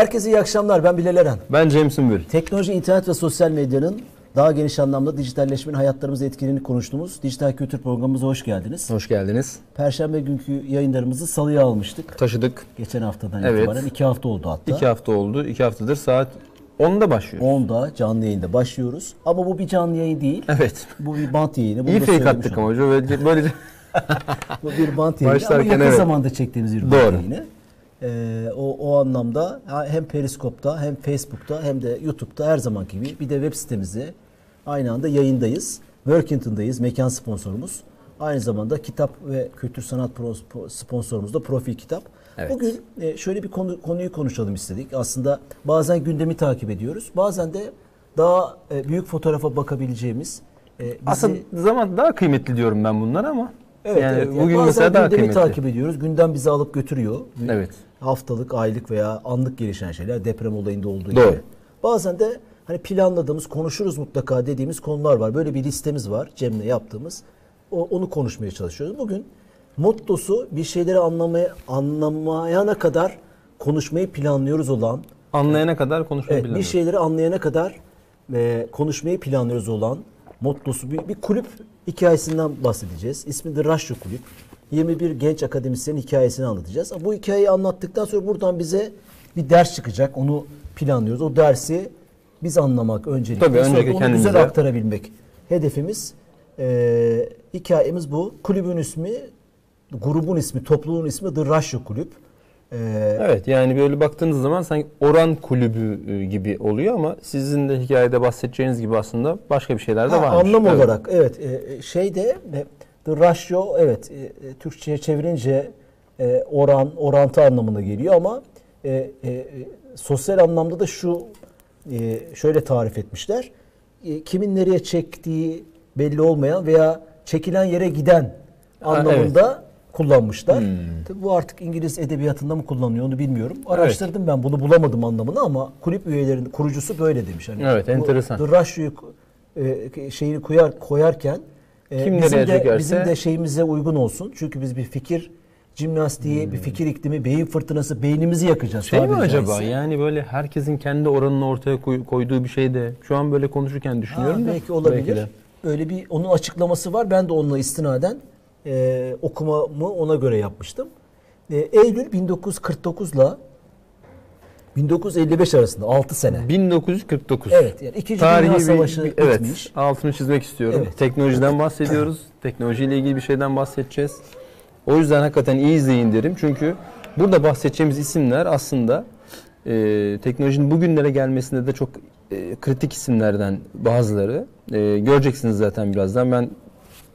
Herkese iyi akşamlar. Ben Bilal Eren. Ben James Ümbül. Teknoloji, internet ve sosyal medyanın daha geniş anlamda dijitalleşmenin hayatlarımızı etkilediğini konuştuğumuz Dijital Kültür programımıza hoş geldiniz. Hoş geldiniz. Perşembe günkü yayınlarımızı salıya almıştık. Taşıdık. Geçen haftadan Evet. itibaren iki hafta oldu hatta. İki hafta oldu. İki haftadır saat 10'da başlıyor. 10'da canlı yayında başlıyoruz. Ama bu bir canlı yayın değil. Evet. Bu bir bant yayını. Bunu İyi fake attık ama böylece, böylece Bu bir bant yayını ama Başlarken yakın evet. zamanda çektiğimiz bir bant Doğru. yayını. Ee, o, o anlamda hem Periskop'ta hem Facebook'ta hem de YouTube'da her zamanki gibi bir de web sitemizde aynı anda yayındayız. Workington'dayız. Mekan sponsorumuz. Aynı zamanda kitap ve kültür sanat sponsorumuz da Profil Kitap. Evet. Bugün e, şöyle bir konu, konuyu konuşalım istedik. Aslında bazen gündemi takip ediyoruz. Bazen de daha e, büyük fotoğrafa bakabileceğimiz e, bizi- aslında zaman daha kıymetli diyorum ben bunlar ama. Evet, yani evet. Yani bugün bazen mesela daha gündemi kıymetli. takip ediyoruz. Gündem bizi alıp götürüyor. Evet. Haftalık, aylık veya anlık gelişen şeyler deprem olayında olduğu Doğru. gibi. Bazen de hani planladığımız, konuşuruz mutlaka dediğimiz konular var. Böyle bir listemiz var Cem'le yaptığımız. O, onu konuşmaya çalışıyoruz. Bugün mottosu bir şeyleri anlamaya anlamayana kadar konuşmayı planlıyoruz olan Anlayana kadar konuşmayı Evet, bir şeyleri anlayana kadar e, konuşmayı planlıyoruz olan mottosu bir, bir kulüp hikayesinden bahsedeceğiz. İsmi de Raşyo Kulüp. 21 genç akademisyenin hikayesini anlatacağız. Bu hikayeyi anlattıktan sonra buradan bize bir ders çıkacak. Onu planlıyoruz. O dersi biz anlamak öncelikle. Tabii, Sonra da onu kendimize. güzel aktarabilmek. Hedefimiz e, hikayemiz bu. Kulübün ismi, grubun ismi, topluluğun ismi The Raşyo Kulüp. E, Evet yani böyle baktığınız zaman sanki oran kulübü e, gibi oluyor ama sizin de hikayede bahsedeceğiniz gibi aslında başka bir şeyler de var. Anlam olarak evet e, şeyde e, the ratio evet e, e, Türkçe'ye çevirince e, oran orantı anlamına geliyor ama e, e, sosyal anlamda da şu e, şöyle tarif etmişler. E, kimin nereye çektiği belli olmayan veya çekilen yere giden Ha, anlamında kullanmışlar. Hmm. Tabii bu artık İngiliz edebiyatında mı kullanılıyor onu bilmiyorum. Araştırdım ben bunu bulamadım anlamını ama kulüp üyelerinin kurucusu böyle demiş. Hani Evet, bu enteresan. The Rush'u e, şeyini koyar koyarken Kim bizim nereye de çekerse- bizim de şeyimize uygun olsun. Çünkü biz bir fikir jimnastiği, bir fikir iklimi, beyin fırtınası, beynimizi yakacağız. Şey mi acaba caizse. yani böyle herkesin kendi oranını ortaya koy- koyduğu bir şey de şu an böyle konuşurken Ha, düşünüyorum da. belki olabilir. belki de. Böyle bir onun açıklaması var. Ben de onunla istinaden e, okumamı ona göre yapmıştım. E, Eylül 1949 ile 1955 arasında 6 sene. 1949. Evet yani 2. Tarihi Dünya Savaşı bir- evet, bitmiş. altını çizmek istiyorum. Evet. Teknolojiden bahsediyoruz. Teknolojiyle ilgili bir şeyden bahsedeceğiz. O yüzden hakikaten iyi izleyin derim. Çünkü burada bahsedeceğimiz isimler aslında e, teknolojinin bugünlere gelmesinde de çok e, kritik isimlerden bazıları. E, göreceksiniz zaten birazdan. Ben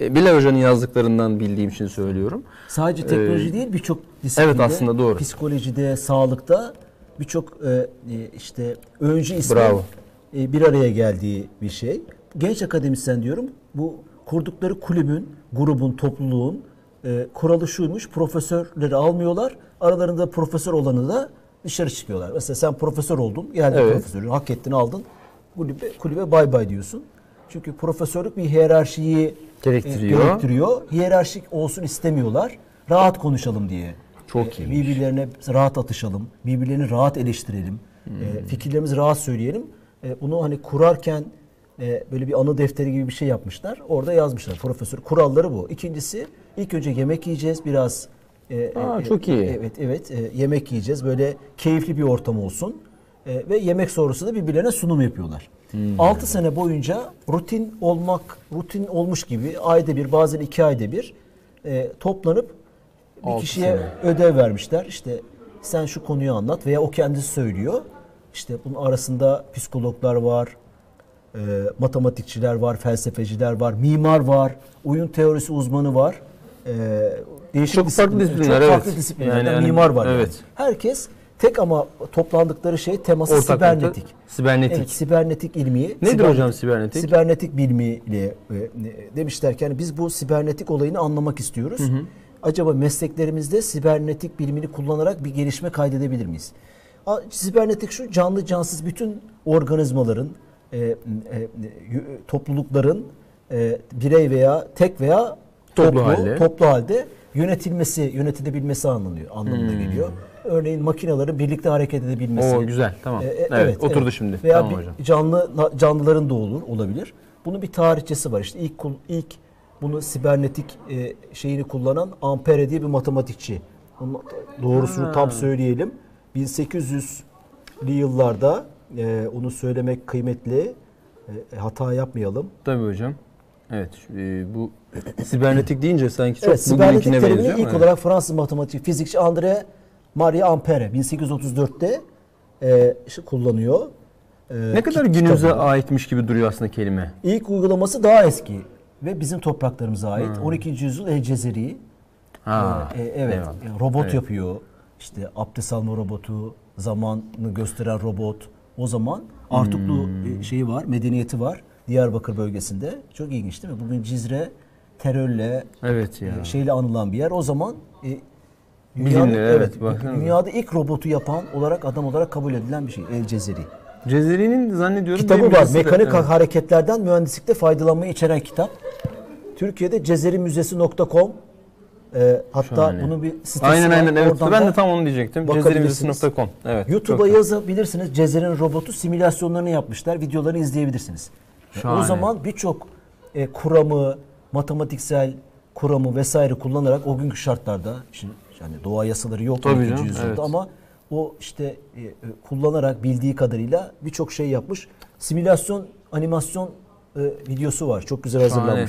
e, Bilal Hoca'nın yazdıklarından bildiğim için söylüyorum. Sadece teknoloji Ee, değil birçok disiplinde, evet, aslında doğru. psikolojide, sağlıkta birçok e, e, işte öncü ismin Bravo. e, bir araya geldiği bir şey. Genç akademisyen diyorum. Bu kurdukları kulübün, grubun, topluluğun e, kuralı şuymuş. Profesörleri almıyorlar. Aralarında profesör olanı da dışarı çıkıyorlar. Mesela sen profesör oldun. Geldin Evet. profesörü. Hak ettin aldın. Kulübe, kulübe bay bay diyorsun. Çünkü profesörlük bir hiyerarşiyi Gerektiriyor. e, gerektiriyor. Hiyerarşik olsun istemiyorlar. Rahat konuşalım diye. Çok E, iyiymiş. Birbirlerine rahat atışalım. Birbirlerini rahat eleştirelim. Hmm. E, fikirlerimizi rahat söyleyelim. E, bunu hani kurarken e, böyle bir anı defteri gibi bir şey yapmışlar. Orada yazmışlar profesör. Kuralları bu. İkincisi ilk önce yemek yiyeceğiz biraz. e, Aa, e, çok iyi. Evet evet e, yemek yiyeceğiz. Böyle keyifli bir ortam olsun. E, ve yemek sonrası da birbirlerine sunum yapıyorlar. Hmm. 6 sene boyunca rutin olmak, rutin olmuş gibi ayda bir bazen iki ayda bir e, toplanıp bir Altı kişiye sene. ödev vermişler. İşte sen şu konuyu anlat veya o kendisi söylüyor. İşte bunun arasında psikologlar var, e, matematikçiler var, felsefeciler var, mimar var, oyun teorisi uzmanı var. E, değişik Çok farklı disiplinler- çok evet. farklı disiplinlerden Yani- yani- mimar var. yani. evet. Herkes tek ama toplandıkları şey teması Ortak nokta, sibernetik. Sibernetik. Evet, sibernetik ilmi. Nedir siber- hocam sibernetik? Sibernetik bilmiyle e, demişler ki yani biz bu sibernetik olayını anlamak istiyoruz. Acaba mesleklerimizde sibernetik bilimini kullanarak bir gelişme kaydedebilir miyiz? Sibernetik şu canlı cansız bütün organizmaların, e, e, toplulukların e, birey veya tek veya Toplu toplu, halde. toplu halde yönetilmesi, yönetilebilmesi anlanıyor, anlamına Hmm. geliyor. örneğin makinelerin birlikte hareket edebilmesi. Oo güzel tamam. E, e, evet, evet, oturdu evet. şimdi. Veya tamam bir hocam. canlı canlıların da olur olabilir. Bunun bir tarihçesi var. İşte ilk ilk bunu sibernetik e, şeyini kullanan Ampere diye bir matematikçi. Ama doğrusunu Ha. tam söyleyelim. 1800'lü yıllarda e, onu söylemek kıymetli. E, hata yapmayalım. Tabii hocam. Evet e, bu sibernetik deyince sanki çok Evet, sibernetik terimini benziyor ilk ama- olarak Fransız matematik fizikçi André Marie Ampere 1834'te e, işte kullanıyor. E, Ne kadar günümüze kitabında. aitmiş gibi duruyor aslında kelime. İlk uygulaması daha eski ve bizim topraklarımıza ait. 12. yüzyıl El Cezeri. Ha. E, e, evet, eyvallah. e, robot Evet. yapıyor. İşte abdest alma robotu, zamanı gösteren robot. O zaman Artuklu Hmm. e, şeyi var, medeniyeti var Diyarbakır bölgesinde. Çok ilginç değil mi? Bugün Cizre terörle, Evet ya. şeyle anılan bir yer. O zaman e, Bilinmiyor, evet, baksanıza. dünyada ilk robotu yapan olarak adam olarak kabul edilen bir şey El Cezeri. Cezeri'nin zannediyorum Kitabı var. de- Mekanik evet. hareketlerden mühendislikte faydalanmayı içeren kitap. Türkiye'de cezerimüzesi.com e, hatta Şahane. bunun bir sitesi Aynen var. aynen evet. Oradan Ben de tam onu diyecektim. Cezerimüzesi.com. Evet. YouTube'a yazabilirsiniz. Cezer'in robotu simülasyonlarını yapmışlar. Videolarını izleyebilirsiniz. E, Şahane. O zaman birçok e, kuramı, matematiksel kuramı vesaire kullanarak o günkü şartlarda şimdi yani doğa yasaları yok Tabii 12. canım, yüzyılda evet. ama o işte e, e, kullanarak bildiği kadarıyla birçok şey yapmış. Simülasyon, animasyon e, videosu var. Çok güzel Şahane.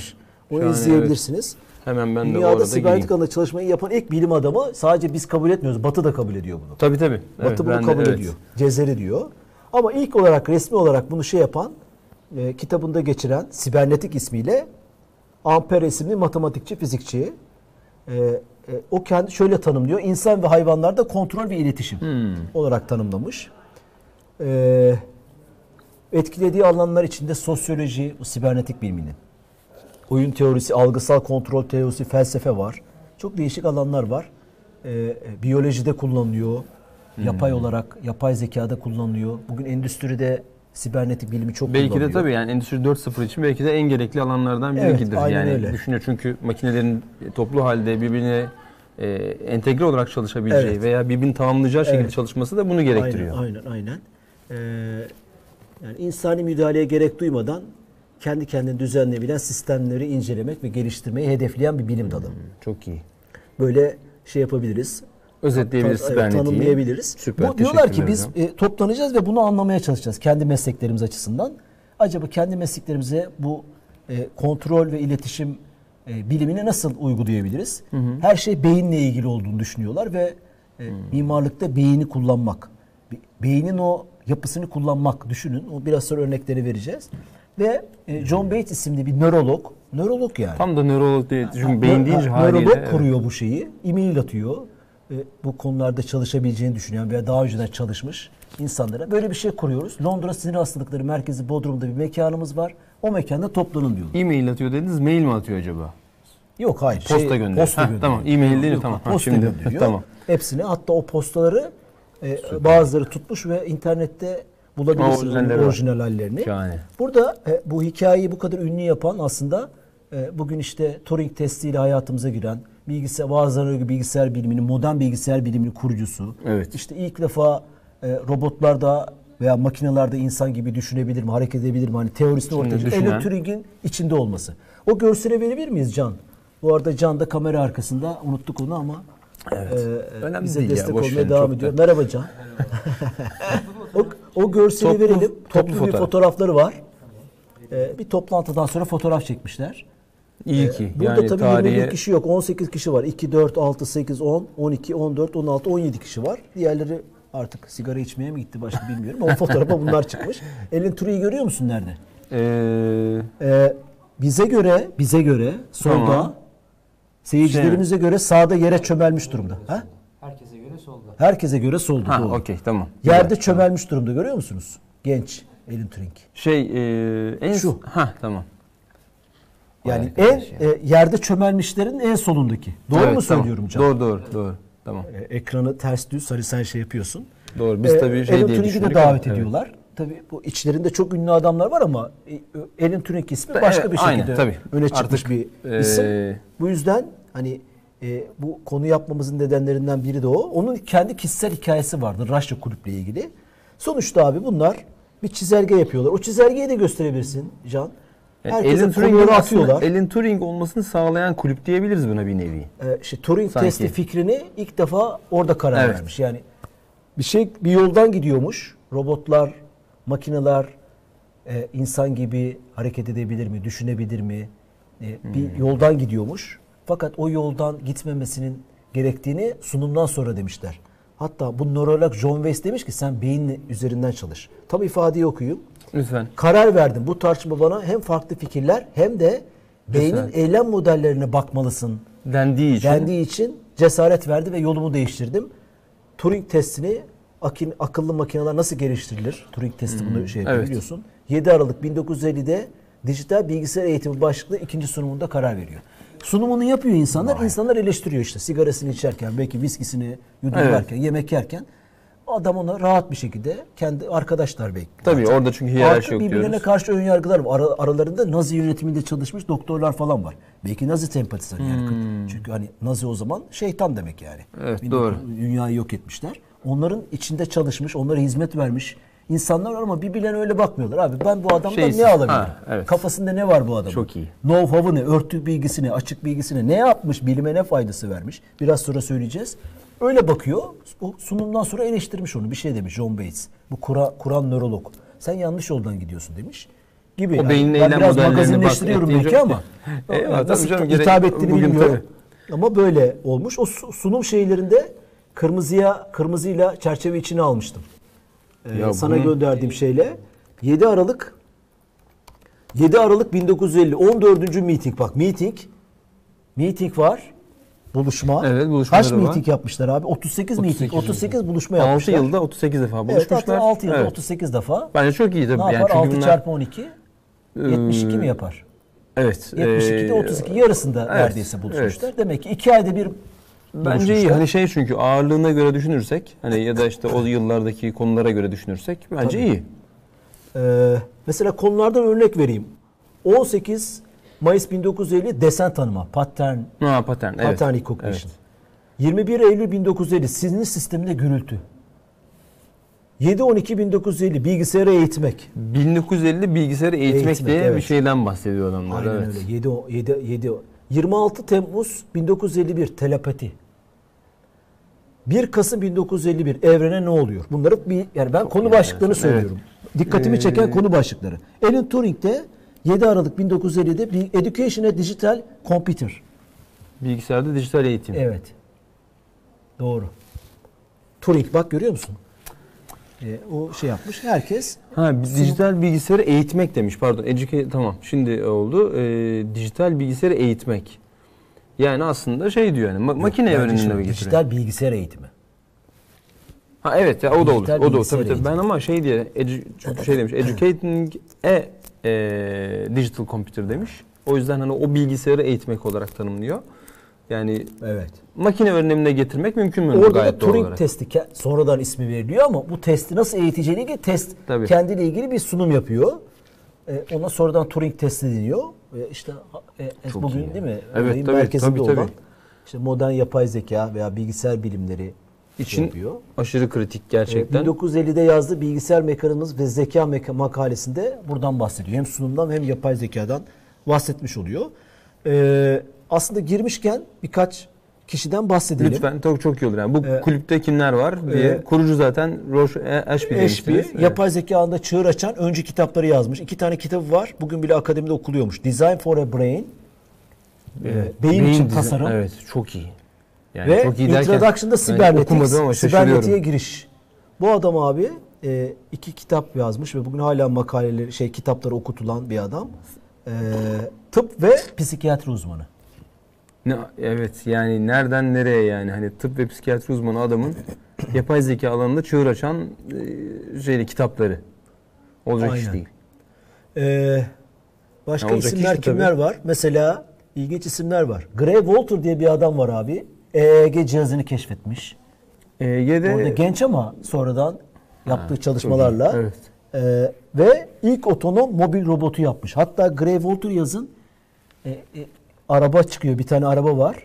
Onu Şahane, izleyebilirsiniz. Hemen ben de Dünyada arada sibernetik alanında çalışmayı yapan ilk bilim adamı sadece biz kabul etmiyoruz. Batı da kabul ediyor bunu. Tabii tabii. Evet, Batı bunu ben de- kabul evet. ediyor. Cezeri diyor. Ama ilk olarak resmi olarak bunu şey yapan e, kitabında geçiren sibernetik ismiyle Ampere isimli matematikçi, fizikçi. E, e, o kendi şöyle tanımlıyor. İnsan ve hayvanlarda kontrol ve iletişim Hmm. olarak tanımlamış. E, etkilediği alanlar içinde sosyoloji, bu sibernetik biliminin. Oyun teorisi, algısal kontrol teorisi, felsefe var. Çok değişik alanlar var. E, biyolojide kullanılıyor. Yapay Hmm. olarak, yapay zekada kullanılıyor. Bugün endüstride sibernetik bilimi çok Belki de kullanılıyor. tabii yani Endüstri 4.0 için belki de en gerekli alanlardan Evet, biridir. aynen yani öyle. düşünüyor çünkü makinelerin toplu halde birbirine e, entegre olarak çalışabileceği Evet. veya birbirini tamamlayacağı şekilde Evet. çalışması da bunu gerektiriyor. Aynen, aynen, aynen. Ee, yani insani müdahaleye gerek duymadan kendi kendini düzenleyebilen sistemleri incelemek ve geliştirmeyi hedefleyen bir bilim dalı. Çok iyi. Böyle şey yapabiliriz. Özetleyebiliriz Ta- evet, sibernetiği. tanımlayabiliriz. Süper. Bu, diyorlar ki biz e, toplanacağız ve bunu anlamaya çalışacağız kendi mesleklerimiz açısından. Acaba kendi mesleklerimize bu e, kontrol ve iletişim e, bilimini nasıl uygulayabiliriz? Her şey beyinle ilgili olduğunu düşünüyorlar ve e, mimarlıkta beyni kullanmak, be- beynin o yapısını kullanmak düşünün. O biraz sonra örnekleri vereceğiz. Ve e, John Bates isimli bir nörolog, nörolog yani. Tam da nörolog değil. Çünkü beyin deyince ha, haliyle. Nörolog evet. kuruyor bu şeyi. E-mail atıyor. E, bu konularda çalışabileceğini düşünen veya daha önceden çalışmış insanlara böyle bir şey kuruyoruz. Londra Sinir Hastalıkları Merkezi Bodrum'da bir mekanımız var. O mekanda toplanın diyorlar. E-mail atıyor dediniz, mail mi atıyor acaba? Yok hayır. Posta gönderiyor. Posta gönderiyor. tamam, e-mail değil Tamam. Posta şimdi- gönderiyor. tamam. Hepsini hatta o postaları e, bazıları tutmuş ve internette bulabilirsiniz var. orijinal hallerini. Şahane. Burada e, bu hikayeyi bu kadar ünlü yapan aslında e, bugün işte Turing testiyle hayatımıza giren bilgisayar bazılarına göre bilgisayar biliminin modern bilgisayar biliminin kurucusu. Evet. İşte ilk defa e, robotlarda veya makinelerde insan gibi düşünebilir mi, hareket edebilir mi? Hani teorisini Şimdi ortaya çıkaran düşünen- Turing'in içinde olması. O görsele verebilir miyiz Can? Bu arada Can da kamera arkasında unuttuk onu ama Evet. e, Önemli bize değil ya, destek boş olmaya devam ediyor. da. Merhaba Can. o, o görseli Toplu- verelim. toplu Toplu, bir fotoğraf. fotoğrafları var. E, bir toplantıdan sonra fotoğraf çekmişler. İyi ki. Burada yani tabii tarihe 21 kişi yok. 18 kişi var. 2, 4, 6, 8, 10, 12, 14, 16, 17 kişi var. Diğerleri artık sigara içmeye mi gitti başka bilmiyorum. Ama fotoğrafa bunlar çıkmış. Elin Turi'yi görüyor musun nerede? Ee, Ee, bize göre, bize göre solda, Tamam. seyircilerimize göre sağda yere çömelmiş durumda. Ha? Herkese göre solda. ha okey tamam. Yerde Güzel. çömelmiş durumda görüyor musunuz? Genç Elin Turing. Şey e, en Şu. Ha tamam. Yani Vay en ya. e, yerde çömelmişlerin en solundaki. Doğru Evet, mu tamam. söylüyorum Can? Doğru doğru doğru. Tamam. E, ekranı ters düz hani sen şey yapıyorsun. Doğru. Biz Ee, tabii şey Alan diye Turing'i de davet evet. ediyorlar. Tabii bu içlerinde çok ünlü adamlar var ama e, Alan Turing ismi Ta- başka evet, bir aynen, şekilde tabii. öne çıkmış Artık, bir e, isim. Bu yüzden hani e, bu konu yapmamızın nedenlerinden biri de o. Onun kendi kişisel hikayesi vardı Raşya kulüple ilgili. Sonuçta abi bunlar bir çizelge yapıyorlar. O çizelgeyi de gösterebilirsin Can. Yani konuları aslında atıyorlar. Alan Turing olmasını sağlayan kulüp diyebiliriz buna bir nevi. Ee, işte Turing Sanki. testi fikrini ilk defa orada karar Evet. vermiş. Yani bir şey bir yoldan gidiyormuş. Robotlar, makineler e, insan gibi hareket edebilir mi, düşünebilir mi? E, bir Hmm. yoldan gidiyormuş. Fakat o yoldan gitmemesinin gerektiğini sunumdan sonra demişler. Hatta bu nörolog John Weiss demiş ki sen beyin üzerinden çalış. Tam ifadeyi okuyayım. Lütfen. Karar verdim. Bu tartışma bana hem farklı fikirler hem de beynin Güzel. eylem modellerine bakmalısın Dendiği için. dendiği için cesaret verdi ve yolumu değiştirdim. Turing testini akin- akıllı makineler nasıl geliştirilir? Turing testi bunu şey Hmm, evet. biliyorsun. 7 Aralık 1950'de dijital bilgisayar eğitimi başlıklı ikinci sunumunda karar veriyor. Sunumunu yapıyor insanlar. insanlar eleştiriyor işte sigarasını içerken, belki viskisini yudumlarken, yemek yerken adam ona rahat bir şekilde kendi arkadaşlar belki. Tabii zaten. orada çünkü hiyerarşi Arka yok birbirlerine diyoruz. karşı ön yargılar var. Ara- aralarında Nazi yönetiminde çalışmış doktorlar falan var. Belki Nazi sempatizanı yani. Çünkü hani Nazi o zaman şeytan demek yani. Hmm. Evet, 1900 doğru. Dünyayı yok etmişler. Onların içinde çalışmış, onlara hizmet vermiş insanlar var ama birbirlerine öyle bakmıyorlar. Abi ben bu adamdan Şeysiz. ne alabilirim? Ha, evet. Kafasında ne var bu adamın? Çok iyi. Know-how'ı ne? Örtü bilgisini, açık bilgisini ne yapmış? Bilime ne faydası vermiş? Biraz sonra söyleyeceğiz. Öyle bakıyor. O sunumdan sonra eleştirmiş onu. Bir şey demiş John Bates. Bu Kur'an, Kur'an nörolog. Sen yanlış yoldan gidiyorsun demiş. Gibi. O beynin ben eylem biraz magazinleştiriyorum belki ettiğince- ama. Eyvallah, tabii nasıl canım, hitap ettiğini bilmiyorum. Ama böyle olmuş. O su- sunum şeylerinde kırmızıya kırmızıyla çerçeve içine almıştım. Ee, Ya sana bunun- gönderdiğim şeyle 7 Aralık 7 Aralık 1950 14. meeting bak meeting meeting var. Buluşma. Evet, buluşmaları Kaç var. meeting yapmışlar abi? 38, meeting. 38 38 buluşma 6 yapmışlar. yılda 38 defa Evet, buluşmuşlar. hatta 6 yılda Evet. 38 defa. Bence çok iyi tabii. Ne yapar? Yani çünkü 6 bunlar- çarpı 12 72 mi Ee, yapar? Evet. 72'de ee, 32 yarısında evet, neredeyse buluşmuşlar. Demek ki 2 ayda bir Bence iyi. Hani şey çünkü ağırlığına göre düşünürsek hani ya da işte o yıllardaki konulara göre düşünürsek bence iyi. Ee, mesela konulardan örnek vereyim. 18 Mayıs 1950 desen tanıma, pattern, Ha patern. Evet. pattern recognition. 21 Eylül 1950 sinir sisteminde gürültü. 7-12-1950 bilgisayara eğitmek. 1950 bilgisayarı eğitmek, Eğitmek, diye bir evet. şeyden bahsediyor adamlar. Aynen evet. öyle. 7 o- 7 7 o. 26 Temmuz 1951 telepati. 1 Kasım 1951 evrene ne oluyor? Bunları bir yani ben konu başlıklarını enteresan, söylüyorum. Dikkatimi Ee, çeken konu başlıkları. Alan Turing de 7 Aralık 1950'de bir Education a Digital Computer. Bilgisayarda dijital eğitim. Evet. Doğru. Turing bak görüyor musun? Ee, o şey yapmış. Herkes Ha dijital bilgisayarı eğitmek demiş. Pardon. Educate tamam. Şimdi oldu. Ee, dijital bilgisayarı eğitmek. Yani aslında şey diyor yani ma- makine evrenine mi getiriyor? dijital bilgisayar eğitimi. Ha evet ya o da olur. Dijital O da olur. bilgisayar Tabii tabii. Ben ama şey diye edu- çünkü şey demiş. Educating a e, digital computer demiş. O yüzden hani o bilgisayarı eğitmek olarak tanımlıyor. Yani Evet. makine öğrenimine getirmek mümkün mü? Orada da Gayet doğal Turing olarak. testi ke- sonradan ismi veriliyor ama bu testi nasıl eğiteceğine ilgili test Tabii. kendiyle ilgili bir sunum yapıyor. Ee, ona sonradan Turing testi deniyor. İşte e, Çok bugün iyi. değil mi? Evet, Olayın tabii, merkezinde tabii, olan tabii. işte modern yapay zeka veya bilgisayar bilimleri için yapıyor. aşırı kritik gerçekten. 1950'de yazdığı bilgisayar mekanizması ve zeka meka- makalesinde buradan bahsediyor. Hem sunumdan hem yapay zekadan bahsetmiş oluyor. Ee, aslında girmişken birkaç kişiden bahsedelim. Lütfen çok çok iyi olur yani. Bu Ee, kulüpte kimler var diye. e, Kurucu zaten Roche e, Ashby demiştiniz. Evet. yapay zeka alanında çığır açan önce kitapları yazmış. İki tane kitabı var. Bugün bile akademide okuluyormuş. Design for a Brain. Evet. e, beyin için dizi- tasarım. Evet çok iyi. Yani ve çok iyi derken Introduction'da sibernetiğe şaşırıyorum. giriş. Bu adam abi e, iki kitap yazmış ve bugün hala makaleleri, şey kitapları okutulan bir adam. E, tıp ve psikiyatri uzmanı. Ne, evet yani nereden nereye yani hani tıp ve psikiyatri uzmanı adamın yapay zeka alanında çığır açan e, şeyli kitapları. Olacak iş Aynen. değil. E, başka Ya olacak isimler iş mi tabii? kimler var? Mesela ilginç isimler var. Gray Walter diye bir adam var abi. EEG cihazını keşfetmiş. EEG'de Orada genç ama sonradan yaptığı çalışmalarla Evet. e, ve ilk otonom mobil robotu yapmış. Hatta Gray Walter yazın e, e, araba çıkıyor. Bir tane araba var.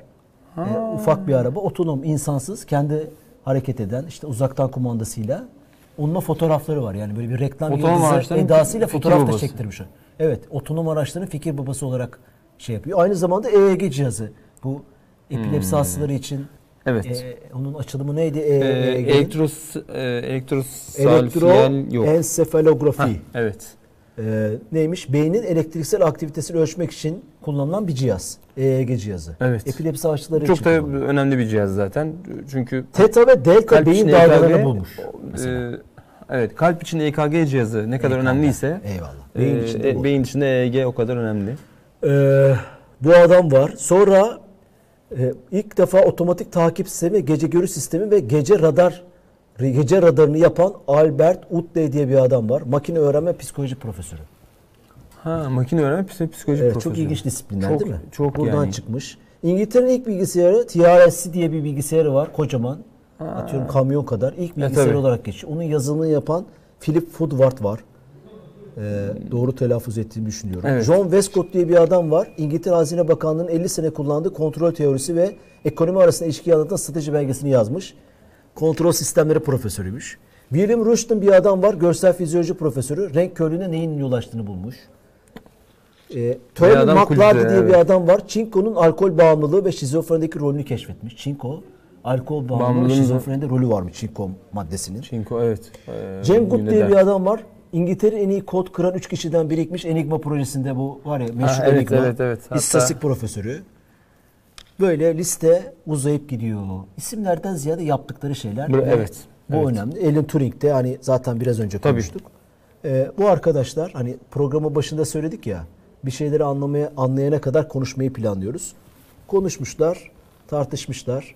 e, ufak bir araba otonom insansız kendi hareket eden işte uzaktan kumandasıyla onunla fotoğrafları var. Yani böyle bir reklam yıldızı edasıyla fotoğraf da çektirmiş. Evet otonom araçların fikir babası olarak şey yapıyor. Aynı zamanda EEG cihazı. Bu epilepsi hastaları için Hmm. Evet. e, onun açılımı neydi? E, Ee, EEG'nin? elektros, e, elektrosalfiyel yok. Elektroensefalografi. Hah, evet. Ee, neymiş? Beynin elektriksel aktivitesini ölçmek için kullanılan bir cihaz. EEG cihazı. Evet. Epilepsi hastaları Çok için da kullanılıyor. önemli bir cihaz zaten. Çünkü Teta ve delta beyin dalgalarını EKG, bulmuş. mesela. e, evet, kalp için EKG cihazı ne kadar EKG. önemliyse Eyvallah. beyin, Beyin içinde bu. beyin içinde EEG o kadar önemli. Ee, bu adam var. Sonra e, ilk defa otomatik takip sistemi, gece görüş sistemi ve gece radar gece radarını yapan Albert Utley diye bir adam var. Makine öğrenme psikoloji profesörü. Ha, makine öğrenme psik- psikoloji Evet, profesörü. çok ilginç disiplinler Çok- değil mi? çok Buradan yani. çıkmış. İngiltere'nin ilk bilgisayarı TRS diye bir bilgisayarı var. Kocaman. Atıyorum kamyon kadar. İlk bilgisayar tabii. olarak geçiyor. Onun yazılımını yapan Philip Woodward var. Ee, doğru telaffuz ettiğimi düşünüyorum. Evet. John Westcott diye bir adam var. İngiltere Hazine Bakanlığı'nın 50 sene kullandığı kontrol teorisi ve ekonomi arasında ilişkiyi anlatan strateji belgesini yazmış. Kontrol sistemleri profesörüymüş. William Rushton bir adam var. Görsel fizyoloji profesörü. Renk körlüğüne neyin yol açtığını bulmuş. E, McLeod kulüpte, diye bir evet. adam var. Çinko'nun alkol bağımlılığı ve şizofrenideki rolünü keşfetmiş. Çinko, alkol bağımlılığı ve şizofrenide rolü varmış Çinko maddesinin. Çinko evet. Ee, Cem yine diye bir adam var. İngiltere'nin en iyi kod kıran 3 kişiden birikmiş Enigma projesinde bu var ya meşhur Ha, evet, Enigma. evet, evet. Hatta- İstatistik profesörü. Böyle liste uzayıp gidiyor. İsimlerden ziyade yaptıkları şeyler. Bu- Ve evet, Bu evet. önemli. Alan Turing de hani zaten biraz önce Tabii. konuştuk. Ee, bu arkadaşlar hani programın başında söyledik ya bir şeyleri anlamaya anlayana kadar konuşmayı planlıyoruz. Konuşmuşlar, tartışmışlar.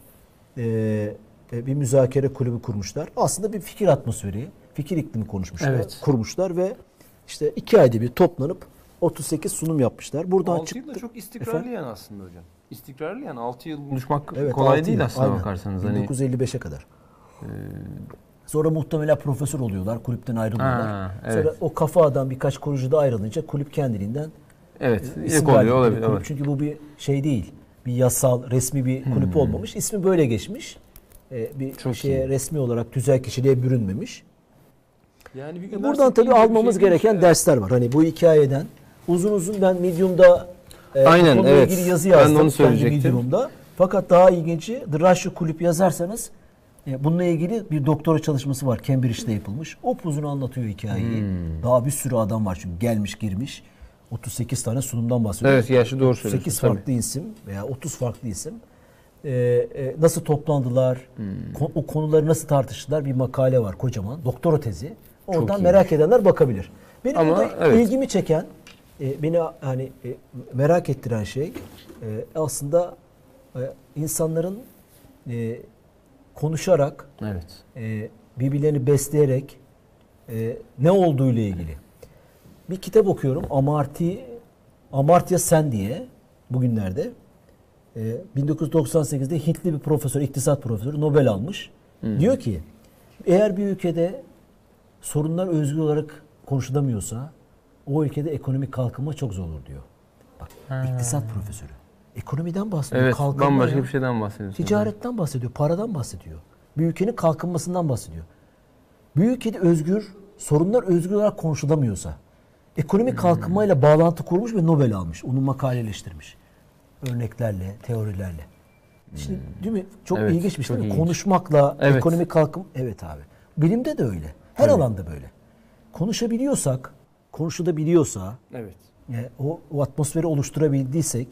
Ee, e, bir müzakere kulübü kurmuşlar. Aslında bir fikir atmosferi, fikir iklimi konuşmuşlar, Evet. kurmuşlar ve işte iki ayda bir toplanıp 38 sunum yapmışlar. Buradan 6 yıl da çıktı. çok istikrarlı Efendim? yani aslında hocam. İstikrarlı yani 6 yıl buluşmak Evet, kolay değil yıl. aslında Aynen. bakarsanız. Hani, 1955'e kadar. Sonra muhtemelen profesör oluyorlar, kulüpten ayrılıyorlar. Ha, evet. Sonra o kafa adam birkaç kurucu da ayrılınca kulüp kendiliğinden evet, ilk oluyor verdikleri olabilir. kulüp. evet. Çünkü bu bir şey değil. Bir yasal, resmi bir kulüp Hmm. olmamış. İsmi böyle geçmiş. Ee, bir Çok şeye iyi. resmi olarak tüzel kişiliğe bürünmemiş. Yani bir E Buradan tabii almamız gereken dersler var. Hani bu hikayeden uzun uzun ben Medium'da e, bu Aynen, konuyla evet. ilgili yazı Ben yazdım. onu kendi söyleyecektim. Fakat daha ilginci The Russia Kulüp yazarsanız e, bununla ilgili bir doktora çalışması var. Cambridge'de yapılmış. Upuzun anlatıyor hikayeyi. Hmm. Daha bir sürü adam var çünkü gelmiş girmiş. 38 tane sunumdan bahsediyor. Evet gerçi doğru 8 söylüyorsun. tabii. farklı isim veya 30 farklı isim. Ee, e, nasıl toplandılar, Hmm. ko- o konuları nasıl tartıştılar bir makale var kocaman. Doktora tezi. Oradan merak edenler bakabilir. Benim Ama burada evet. ilgimi çeken, e, beni hani e, merak ettiren şey e, aslında e, insanların e, konuşarak, Evet. e, birbirlerini besleyerek e, ne olduğu ile ilgili. Bir kitap okuyorum. Amartya Amartya Sen diye bugünlerde e, 1998'de Hintli bir profesör, iktisat profesörü Nobel almış. Diyor ki eğer bir ülkede sorunlar özgür olarak konuşulamıyorsa o ülkede ekonomik kalkınma çok zor olur diyor. Bak iktisat profesörü. Ekonomiden bahsediyor. Evet kalkınma bambaşka ya. bir şeyden bahsediyorsun. Ticaretten bahsediyor, paradan bahsediyor. Bir ülkenin kalkınmasından bahsediyor. Bir ülkede özgür, sorunlar özgür olarak konuşulamıyorsa, ekonomik kalkınmayla bağlantı kurmuş ve Nobel almış. Onu makaleleştirmiş. Örneklerle, teorilerle. Şimdi değil mi? Çok Evet, ilginç bir şey çok değil mi? ilginç. Konuşmakla Evet. ekonomik kalkınma. Evet abi. Bilimde de öyle. Her alanda böyle. Konuşabiliyorsak, konuşulabiliyorsa, Evet. e, o, o atmosferi oluşturabildiysek,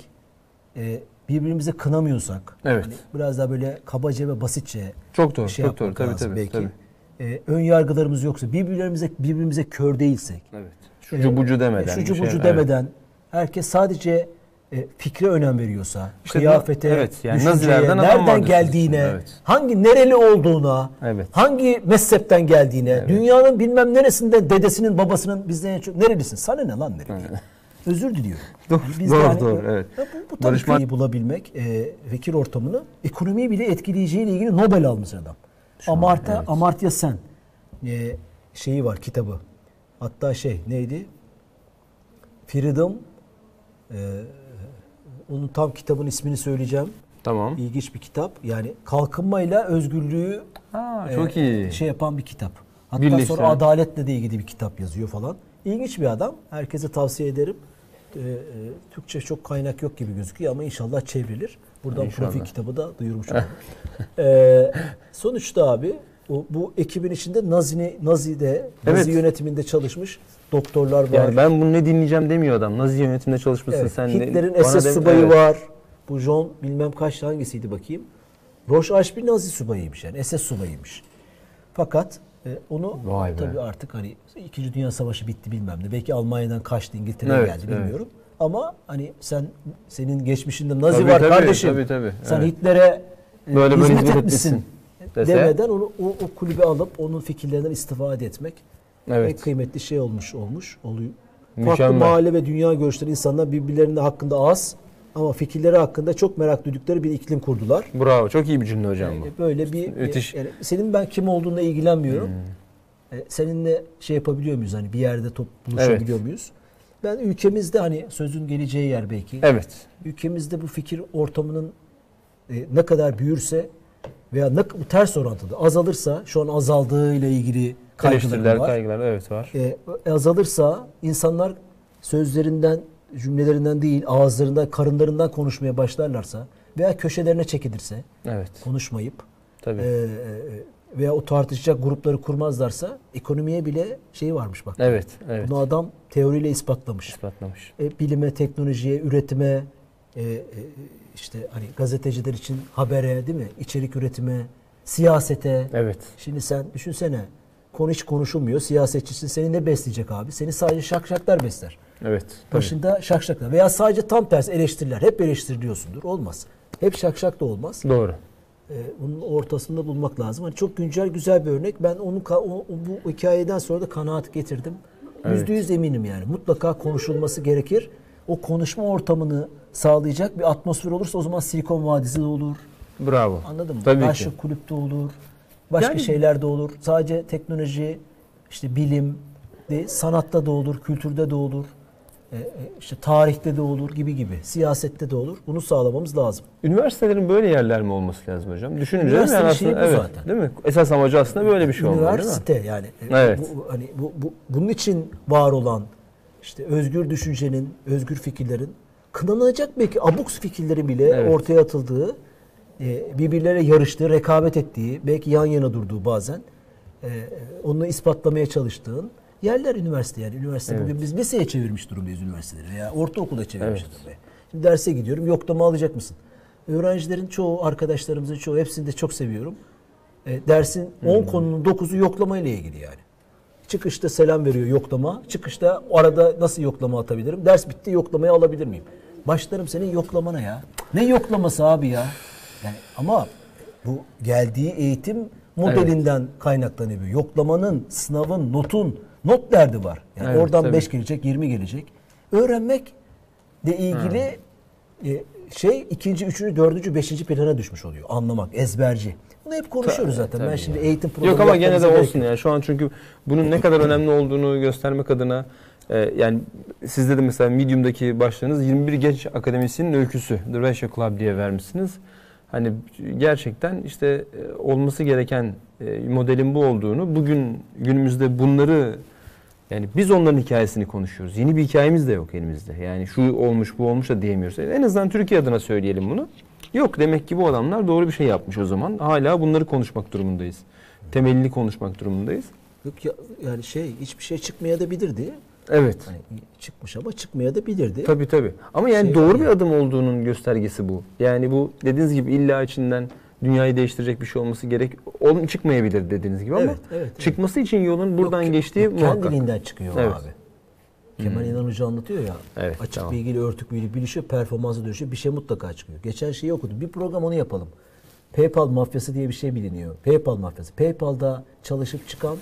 e, birbirimize kınamıyorsak, Evet. hani biraz daha böyle kabaca ve basitçe Çok doğru, şey çok doğru. Tabii, tabii, belki. tabii. E, ön yargılarımız yoksa, birbirlerimize birbirimize kör değilsek, Evet. Şucu bucu demeden. e, şucu bir şey- bucu evet. demeden, herkes sadece e, fikre önem veriyorsa, İşte kıyafete, evet, yani düşünceye, nereden geldiğine, evet. hangi nereli olduğuna, Evet. hangi mezhepten geldiğine, dünyanın bilmem neresinde dedesinin babasının bizden en çok nerelisin? Sana ne lan nereli? Özür diliyorum. Doğru, Biz doğru, yani- doğru, evet. Ya bu, bu Barışma- ki bulabilmek e, fikir ortamını ekonomiyi bile etkileyeceğiyle ilgili Nobel almış adam. Amartya, evet. Amartya Sen e, şeyi var kitabı. Hatta şey neydi? Freedom e, onun tam kitabın ismini söyleyeceğim. Tamam. İlginç bir kitap. Yani kalkınmayla özgürlüğü Ha, e, çok iyi. şey yapan bir kitap. Hatta Birleştiren. sonra adaletle de ilgili bir kitap yazıyor falan. İlginç bir adam. Herkese tavsiye ederim. Ee, e, Türkçe çok kaynak yok gibi gözüküyor ama inşallah çevrilir. Buradan İnşallah. profil kitabı da duyurmuş olduk. Ee, sonuçta abi o, bu ekibin içinde Nazi'ni Nazi'de Nazi Evet. yönetiminde çalışmış doktorlar var. Yani ben bunu ne dinleyeceğim demiyor adam. Nazi yönetiminde çalışmışsın Evet, sen. Hitler'in SS subayı Evet. var. Bu John bilmem kaç hangisiydi bakayım. Roche Ashby Nazi subayıymış yani SS subayıymış. Fakat e, onu Vay be. tabii artık hani İkinci Dünya Savaşı bitti bilmem ne. Belki Almanya'dan kaçtı İngiltere'ye Evet, geldi evet. bilmiyorum. Ama hani sen senin geçmişinde Nazi Tabii, var tabii, kardeşim. tabii, tabii. Sen Evet. Hitler'e e, Böyle böyle hizmet hizmet etmişsin. etmişsin dese- Demeden onu o, o kulübe alıp onun fikirlerinden istifade etmek en Evet. kıymetli şey olmuş olmuş oluyor. Farklı mahalle ve dünya görüşleri insanlar birbirlerinin hakkında az ama fikirleri hakkında çok merak duydukları bir iklim kurdular. Bravo. Çok iyi bir cümle hocam bu. Böyle bir Müthiş. yani senin ben kim olduğuna ilgilenmiyorum. Hmm. E, Seninle şey yapabiliyor muyuz hani bir yerde top buluşabiliyor muyuz? Ben ülkemizde hani sözün geleceği yer belki. Evet. Ülkemizde bu fikir ortamının e, ne kadar büyürse veya ne ters orantıda azalırsa şu an azaldığıyla ilgili kaygılarım Eleştiriler, var. kaygılar evet var. e, azalırsa insanlar sözlerinden, cümlelerinden değil, ağızlarından, karınlarından konuşmaya başlarlarsa veya köşelerine çekilirse Evet. konuşmayıp Tabii. e, e, veya o tartışacak grupları kurmazlarsa ekonomiye bile şey varmış bak. evet. Evet. Bunu adam teoriyle ispatlamış. İspatlamış. E, bilime, teknolojiye, üretime, e, e, işte hani gazeteciler için habere değil mi? İçerik üretime, siyasete. Evet. Şimdi sen düşünsene konu hiç konuşulmuyor. Siyasetçisin seni ne besleyecek abi? Seni sadece şakşaklar besler. Evet. Tabii. Başında şakşaklar veya sadece tam tersi eleştiriler. Hep eleştiriliyorsundur. Olmaz. Hep şakşak da olmaz. Doğru. Ee, bunun ortasında bulmak lazım. Hani çok güncel güzel bir örnek. Ben onu o, bu hikayeden sonra da kanaat getirdim. Yüzde yüz eminim yani. Mutlaka konuşulması gerekir. O konuşma ortamını sağlayacak bir atmosfer olursa o zaman Silikon Vadisi de olur. Bravo. Anladın mı? Tabii Başka ki. kulüpte olur. Başka Yani- şeyler de olur. Sadece teknoloji, işte bilim, de, sanatta da olur, kültürde de olur. e, e, işte tarihte de olur gibi gibi. Siyasette de olur. Bunu sağlamamız lazım. Üniversitelerin böyle yerler mi olması lazım hocam? Düşününce? Üniversitenin Yani aslında, evet, zaten. Değil mi? Esas amacı aslında böyle bir şey olmalı? Üniversite yani. E, Evet. Bu, hani bu, bu, bunun için var olan işte özgür düşüncenin, özgür fikirlerin kınanacak belki abuk fikirlerin bile Evet. ortaya atıldığı, e, birbirleriyle yarıştığı, rekabet ettiği, belki yan yana durduğu bazen e, onu ispatlamaya çalıştığın yerler üniversite yani. Üniversite Evet. bugün biz liseye çevirmiş durumdayız üniversiteleri veya ortaokula çevirmiş Evet. durumdayız. Şimdi derse gidiyorum, yoklama alacak mısın? Öğrencilerin çoğu, arkadaşlarımızın çoğu, hepsini de çok seviyorum. E, dersin 10 Hmm. konunun 9'u yoklama ile ilgili yani. Çıkışta selam veriyor yoklama. Çıkışta arada nasıl yoklama atabilirim? Ders bitti yoklamayı alabilir miyim? Başlarım senin yoklamana ya. Ne yoklaması abi ya? Yani ama bu geldiği eğitim modelinden kaynaklanıyor. Yoklamanın, sınavın, notun, not derdi var. Yani Evet, oradan tabii. 5 gelecek, 20 gelecek. Öğrenmek de ilgili e, şey ikinci, üçüncü, dördüncü, beşinci plana düşmüş oluyor. Anlamak, ezberci. Bunu hep konuşuyoruz zaten. ben tabii şimdi ya. eğitim programı Yok ama gene de olsun yok. ya. Şu an çünkü bunun ne kadar önemli olduğunu göstermek adına e, yani sizde de mesela Medium'daki başlığınız 21 genç akademisyenin öyküsü. The Ratio Club diye vermişsiniz. Hani gerçekten işte e, olması gereken e, modelin bu olduğunu bugün günümüzde bunları yani biz onların hikayesini konuşuyoruz. Yeni bir hikayemiz de yok elimizde. Yani şu olmuş bu olmuş da diyemiyoruz. En azından Türkiye adına söyleyelim bunu. Yok demek ki bu adamlar doğru bir şey yapmış o zaman. Hala bunları konuşmak durumundayız. Temelini konuşmak durumundayız. Yok ya, yani şey hiçbir şey çıkmaya da bilirdi. Evet. Hani çıkmış ama çıkmaya da bilirdi. Tabii tabii. Ama yani Şey doğru var bir adım olduğunun göstergesi bu. Yani bu dediğiniz gibi illa içinden dünyayı değiştirecek bir şey olması gerek. Onun çıkmayabilir dediğiniz gibi ama Evet, evet, evet. çıkması için yolun buradan Yok, geçtiği yok, muhakkak. Kendiliğinden çıkıyor Evet. abi. Kemal İnan Hoca anlatıyor ya. Evet, açık tamam. bilgiyle örtük bilgi bilişiyor, performansı dönüşüyor. Bir şey mutlaka çıkıyor. Geçen şeyi okudum. Bir program onu yapalım. PayPal mafyası diye bir şey biliniyor. PayPal mafyası. PayPal'da çalışıp çıkan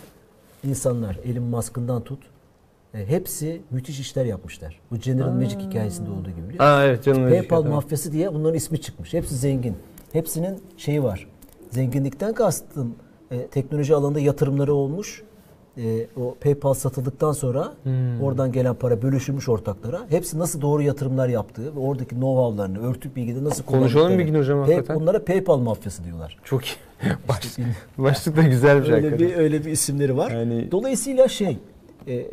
insanlar, Elon Musk'ından tut, hepsi müthiş işler yapmışlar. Bu General Magic hikayesinde olduğu gibi? Aa evet canım. öyle PayPal tamam. mafyası diye bunların ismi çıkmış. Hepsi zengin. Hepsinin şeyi var. Zenginlikten kastım e, teknoloji alanında yatırımları olmuş. e, o PayPal satıldıktan sonra Hmm. oradan gelen para bölüşülmüş ortaklara. Hepsi nasıl doğru yatırımlar yaptığı ve oradaki know-how'larını, örtük bilgileri nasıl Konuşalım bir gün hocam Pay- hakikaten. Bunlara PayPal mafyası diyorlar. Çok iyi. Baş, başlık da güzel bir şey. öyle bir öyle bir isimleri var. Yani- Dolayısıyla şey e, e,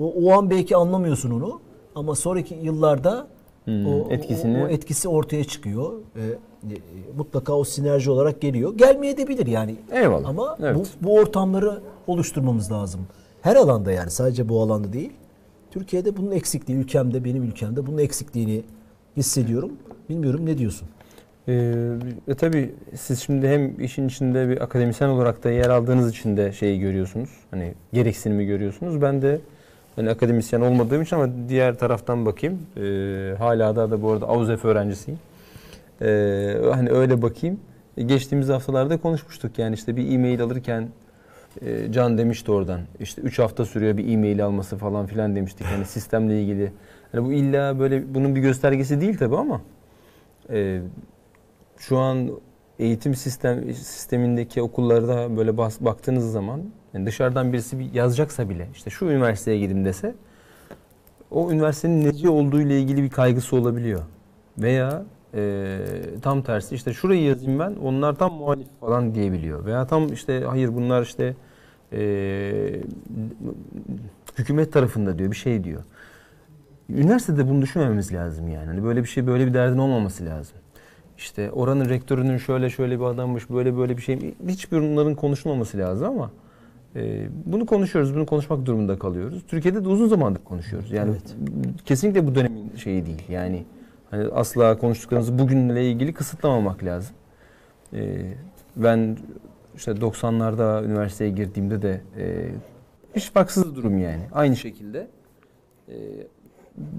o, o an belki anlamıyorsun onu ama sonraki yıllarda Hmm, o, etkisini- o, o etkisi ortaya çıkıyor. E, e, mutlaka o sinerji olarak geliyor. Gelmeyebilir yani. Eyvallah. Ama Evet. bu, bu ortamları oluşturmamız lazım. Her alanda yani sadece bu alanda değil. Türkiye'de bunun eksikliği, ülkemde, benim ülkemde bunun eksikliğini hissediyorum. Bilmiyorum ne diyorsun? Ee, e tabii siz şimdi hem işin içinde bir akademisyen olarak da yer aldığınız için de şeyi görüyorsunuz. Hani gereksinimi görüyorsunuz. Ben de hani akademisyen olmadığım için ama diğer taraftan bakayım. Ee, hala da da bu arada AUZEF öğrencisiyim. Ee, hani öyle bakayım. E, Geçtiğimiz haftalarda konuşmuştuk. Yani işte bir e-mail alırken e, Can demişti oradan. İşte 3 hafta sürüyor bir e-mail alması falan filan demiştik. Hani sistemle ilgili. Hani bu illa böyle bunun bir göstergesi değil tabii ama e, şu an eğitim sistem sistemindeki okullarda böyle bas, baktığınız zaman yani dışarıdan birisi bir yazacaksa bile işte şu üniversiteye gidin dese o üniversitenin neci olduğu ile ilgili bir kaygısı olabiliyor. Veya e, tam tersi işte şurayı yazayım ben onlar tam muhalif falan diyebiliyor. Veya tam işte hayır bunlar işte e, hükümet tarafında diyor bir şey diyor. Üniversitede bunu düşünmememiz lazım yani. Hani böyle bir şey böyle bir derdin olmaması lazım. İşte oranın rektörünün şöyle şöyle bir adammış, böyle böyle bir şey. Hiçbir bunların konuşulmaması lazım ama e, bunu konuşuyoruz, bunu konuşmak durumunda kalıyoruz. Türkiye'de de uzun zamandır konuşuyoruz. Yani Evet. kesinlikle bu dönemin şeyi değil. Yani hani asla konuştuklarımızı bugünle ilgili kısıtlamamak lazım. E, ben işte 90'larda üniversiteye girdiğimde de e, hiç farksız durum yani. Aynı şekilde e,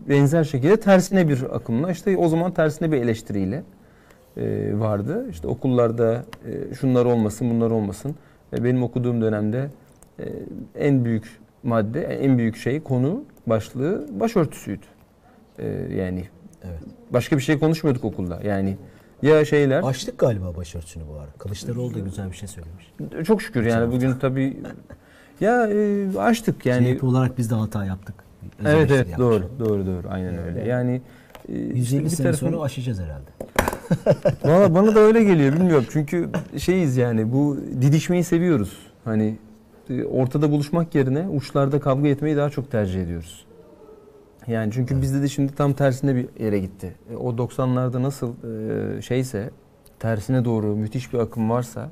benzer şekilde tersine bir akımla işte o zaman tersine bir eleştiriyle vardı. İşte okullarda e, şunlar olmasın, bunlar olmasın. E, benim okuduğum dönemde e, en büyük madde, en büyük şey konu başlığı başörtüsüydü. E, yani Evet. başka bir şey konuşmuyorduk okulda. Yani ya şeyler Açtık galiba başörtüsünü bu ara. Kılıçdaroğlu da güzel bir şey söylemiş. çok şükür yani bugün tabii ya e, açtık yani. CHP olarak biz de hata yaptık. Özel Evet eleştiri evet yapmış. doğru doğru doğru aynen öyle. Yani e, 150 işte sene tarafın- sonra aşacağız herhalde. Valla bana da öyle geliyor bilmiyorum. Çünkü şeyiz yani bu didişmeyi seviyoruz. Hani e, ortada buluşmak yerine uçlarda kavga etmeyi daha çok tercih ediyoruz. Yani çünkü bizde de şimdi tam tersine bir yere gitti. E, O 90'larda nasıl e, şeyse tersine doğru müthiş bir akım varsa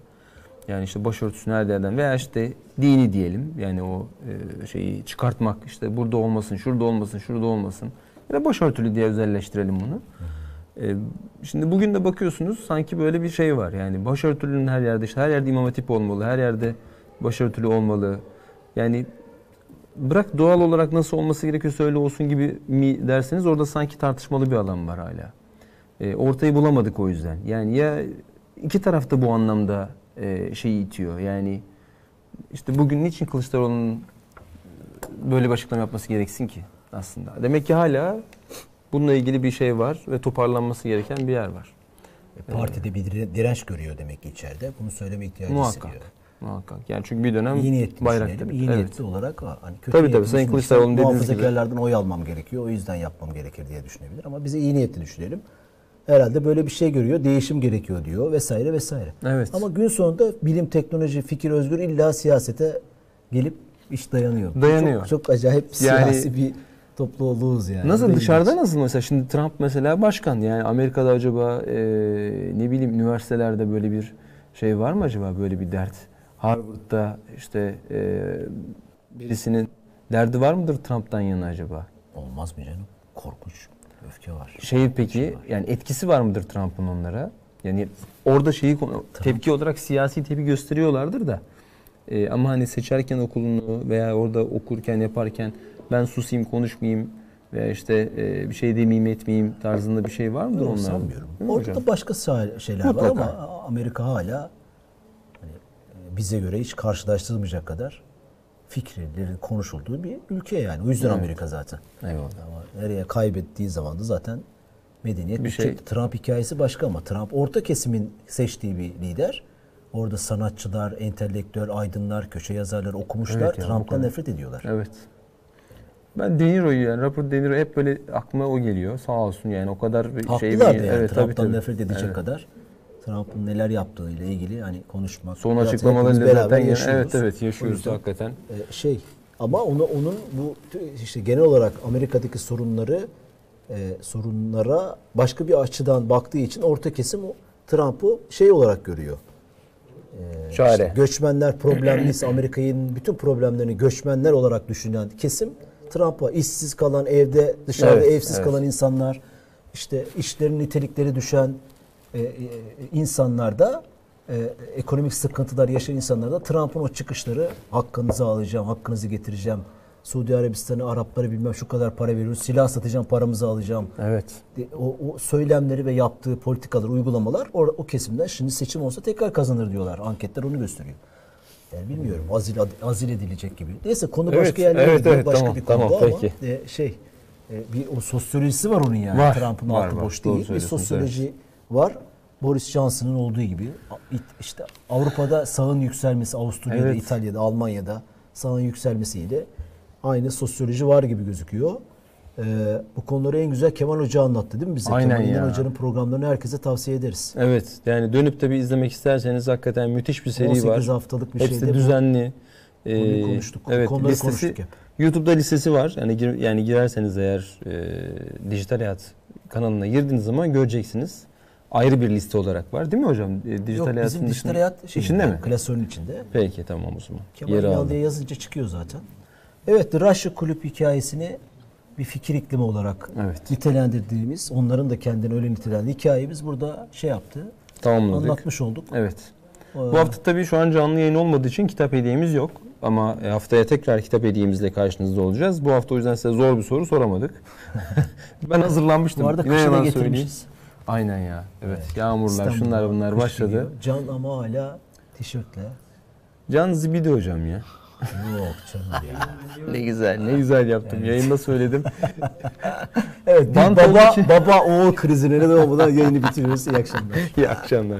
yani işte başörtüsünü her yerden veya işte dini diyelim yani o şeyi çıkartmak işte burada olmasın, şurada olmasın, şurada olmasın. Ya da başörtülü diye özelleştirelim bunu. E, şimdi bugün de bakıyorsunuz sanki böyle bir şey var. Yani başörtülünün her yerde işte her yerde imam hatip olmalı, her yerde başörtülü olmalı. Yani bırak doğal olarak nasıl olması gerekiyorsa öyle olsun gibi mi derseniz orada sanki tartışmalı bir alan var hala. E, ortayı bulamadık o yüzden. Yani ya iki taraf da bu anlamda e, şeyi itiyor. Yani işte bugün niçin Kılıçdaroğlu'nun böyle bir açıklama yapması gereksin ki aslında? Demek ki hala bununla ilgili bir şey var ve toparlanması gereken bir yer var. E, Partide bir dire- direnç görüyor demek ki içeride. Bunu söyleme ihtiyacı Muhakkak. hissediyor. Muhakkak. Yani çünkü bir dönem İyi niyetli bayrak düşünelim. tepe. İyi Evet. niyetli olarak hani kötü Tabii tabii, Sayın Kılıçdaroğlu'nun dediğiniz gibi. Muhafazakarlardan oy almam gerekiyor. O yüzden yapmam gerekir diye düşünebilir. Ama bize iyi niyetli düşünelim. Herhalde böyle bir şey görüyor. Değişim gerekiyor diyor vesaire vesaire. Evet. Ama gün sonunda bilim, teknoloji, fikir özgür illa siyasete gelip iş dayanıyor. Dayanıyor. Çok, çok acayip Yani- siyasi bir topluluğuz yani. Nasıl Belli dışarıda bir- nasıl mesela şimdi Trump mesela başkan yani Amerika'da acaba e, ne bileyim üniversitelerde böyle bir şey var mı acaba böyle bir dert? Harvard'da işte e, birisinin derdi var mıdır Trump'tan yana acaba? Olmaz mı canım? Korkunç. Öfke var. Şey peki yani etkisi var mıdır Trump'ın onlara? Yani orada şeyi konu- tepki olarak siyasi tepki gösteriyorlardır da. E, ama hani seçerken okulunu veya orada okurken yaparken ben susayım konuşmayayım veya işte e, bir şey demeyeyim etmeyeyim tarzında bir şey var mıdır Yok, onlarda? sanmıyorum. Orada da başka şeyler var Mutlaka. ama Amerika hala hani e, bize göre hiç karşılaştırılmayacak kadar fikirlerin konuşulduğu bir ülke yani. O yüzden Evet. Amerika zaten. Eyvallah. Ama nereye kaybettiği zaman da zaten medeniyet Bir şey- Trump hikayesi başka ama Trump orta kesimin seçtiği bir lider. Orada sanatçılar, entelektüel, aydınlar, köşe yazarları okumuşlar. Evet ya, bu Trump'tan nefret ediyorlar. Evet. Ben De Niro'yu yani Robert De Niro hep böyle aklıma o geliyor. Sağ olsun yani o kadar bir şey Haklılar da bir- yani evet, Trump'tan tabii. nefret edecek Evet. kadar. Trump'ın neler yaptığıyla ilgili hani konuşmak. Son açıklamalarıyla zaten yaşıyoruz. evet evet yaşıyoruz yüzden, hakikaten. e, şey ama onu onun bu işte genel olarak Amerika'daki sorunları e, sorunlara başka bir açıdan baktığı için orta kesim o Trump'ı şey olarak görüyor. E, Çare. işte göçmenler problemliyse Amerika'nın bütün problemlerini göçmenler olarak düşünen kesim Trump'a işsiz kalan evde dışarıda Evet, evsiz evet. kalan insanlar işte işlerin nitelikleri düşen e, e, insanlar da e, ekonomik sıkıntılar yaşayan insanlar da Trump'ın o çıkışları hakkınızı alacağım, hakkınızı getireceğim. Suudi Arabistan'ı, Arapları bilmem şu kadar para veriyoruz, silah satacağım, paramızı alacağım. Evet. O, o söylemleri ve yaptığı politikalar, uygulamalar o, o kesimden şimdi seçim olsa tekrar kazanır diyorlar. Anketler onu gösteriyor. Yani bilmiyorum azil, azil edilecek gibi. Neyse konu Evet, başka yerlere evet, gidiyor. evet, başka tamam, bir konuda tamam, ama peki. e, şey e, bir o sosyolojisi var onun yani. Var, Trump'ın var, altı var. boş Doğru değil. Bir sosyoloji var. Boris Johnson'ın olduğu gibi işte Avrupa'da sağın yükselmesi, Avusturya'da, Evet. İtalya'da, Almanya'da sağın yükselmesiyle aynı sosyoloji var gibi gözüküyor. Ee, bu konuları en güzel Kemal Hoca anlattı değil mi bize? Aynen Kemal İnan. Hoca'nın programlarını herkese tavsiye ederiz. Evet. Yani dönüp de bir izlemek isterseniz hakikaten müthiş bir seri 18 var. haftalık bir Hepsi şeyde bu düzenli. Ee, konuştuk. Evet, Konuları listesi, konuştuk hep. YouTube'da listesi var. Yani gir- yani girerseniz eğer e, Dijital Hayat kanalına girdiğiniz zaman göreceksiniz. Ayrı bir liste olarak var değil mi hocam? E, Dijital Yok bizim dijital hayat şey, içinde mi? Klasörün içinde. Peki tamam o zaman. Kemal Yeri diye yazınca çıkıyor zaten. Evet The Russia Kulüp hikayesini bir fikir iklimi olarak Evet. nitelendirdiğimiz, onların da kendini öyle nitelendirdiği hikayeyi biz burada şey yaptı, Tamamladık. anlatmış olduk. Evet. Ee, Bu hafta tabii şu an canlı yayın olmadığı için kitap hediyemiz yok. Ama e, haftaya tekrar kitap hediyemizle karşınızda olacağız. Bu hafta o yüzden size zor bir soru soramadık. ben hazırlanmıştım. Bu arada kışı da getirmişiz. Aynen ya. Evet. Yağmurlar, İstanbul'da şunlar bunlar başladı. geliyor. Can ama hala tişörtle. Can zibidi hocam ya. Yok canım ya. Ne güzel, ne güzel yaptım. Yayında söyledim. Evet Bant baba, için- baba oğul krizine neden olmadan yayını bitiriyoruz. İyi akşamlar. İyi akşamlar.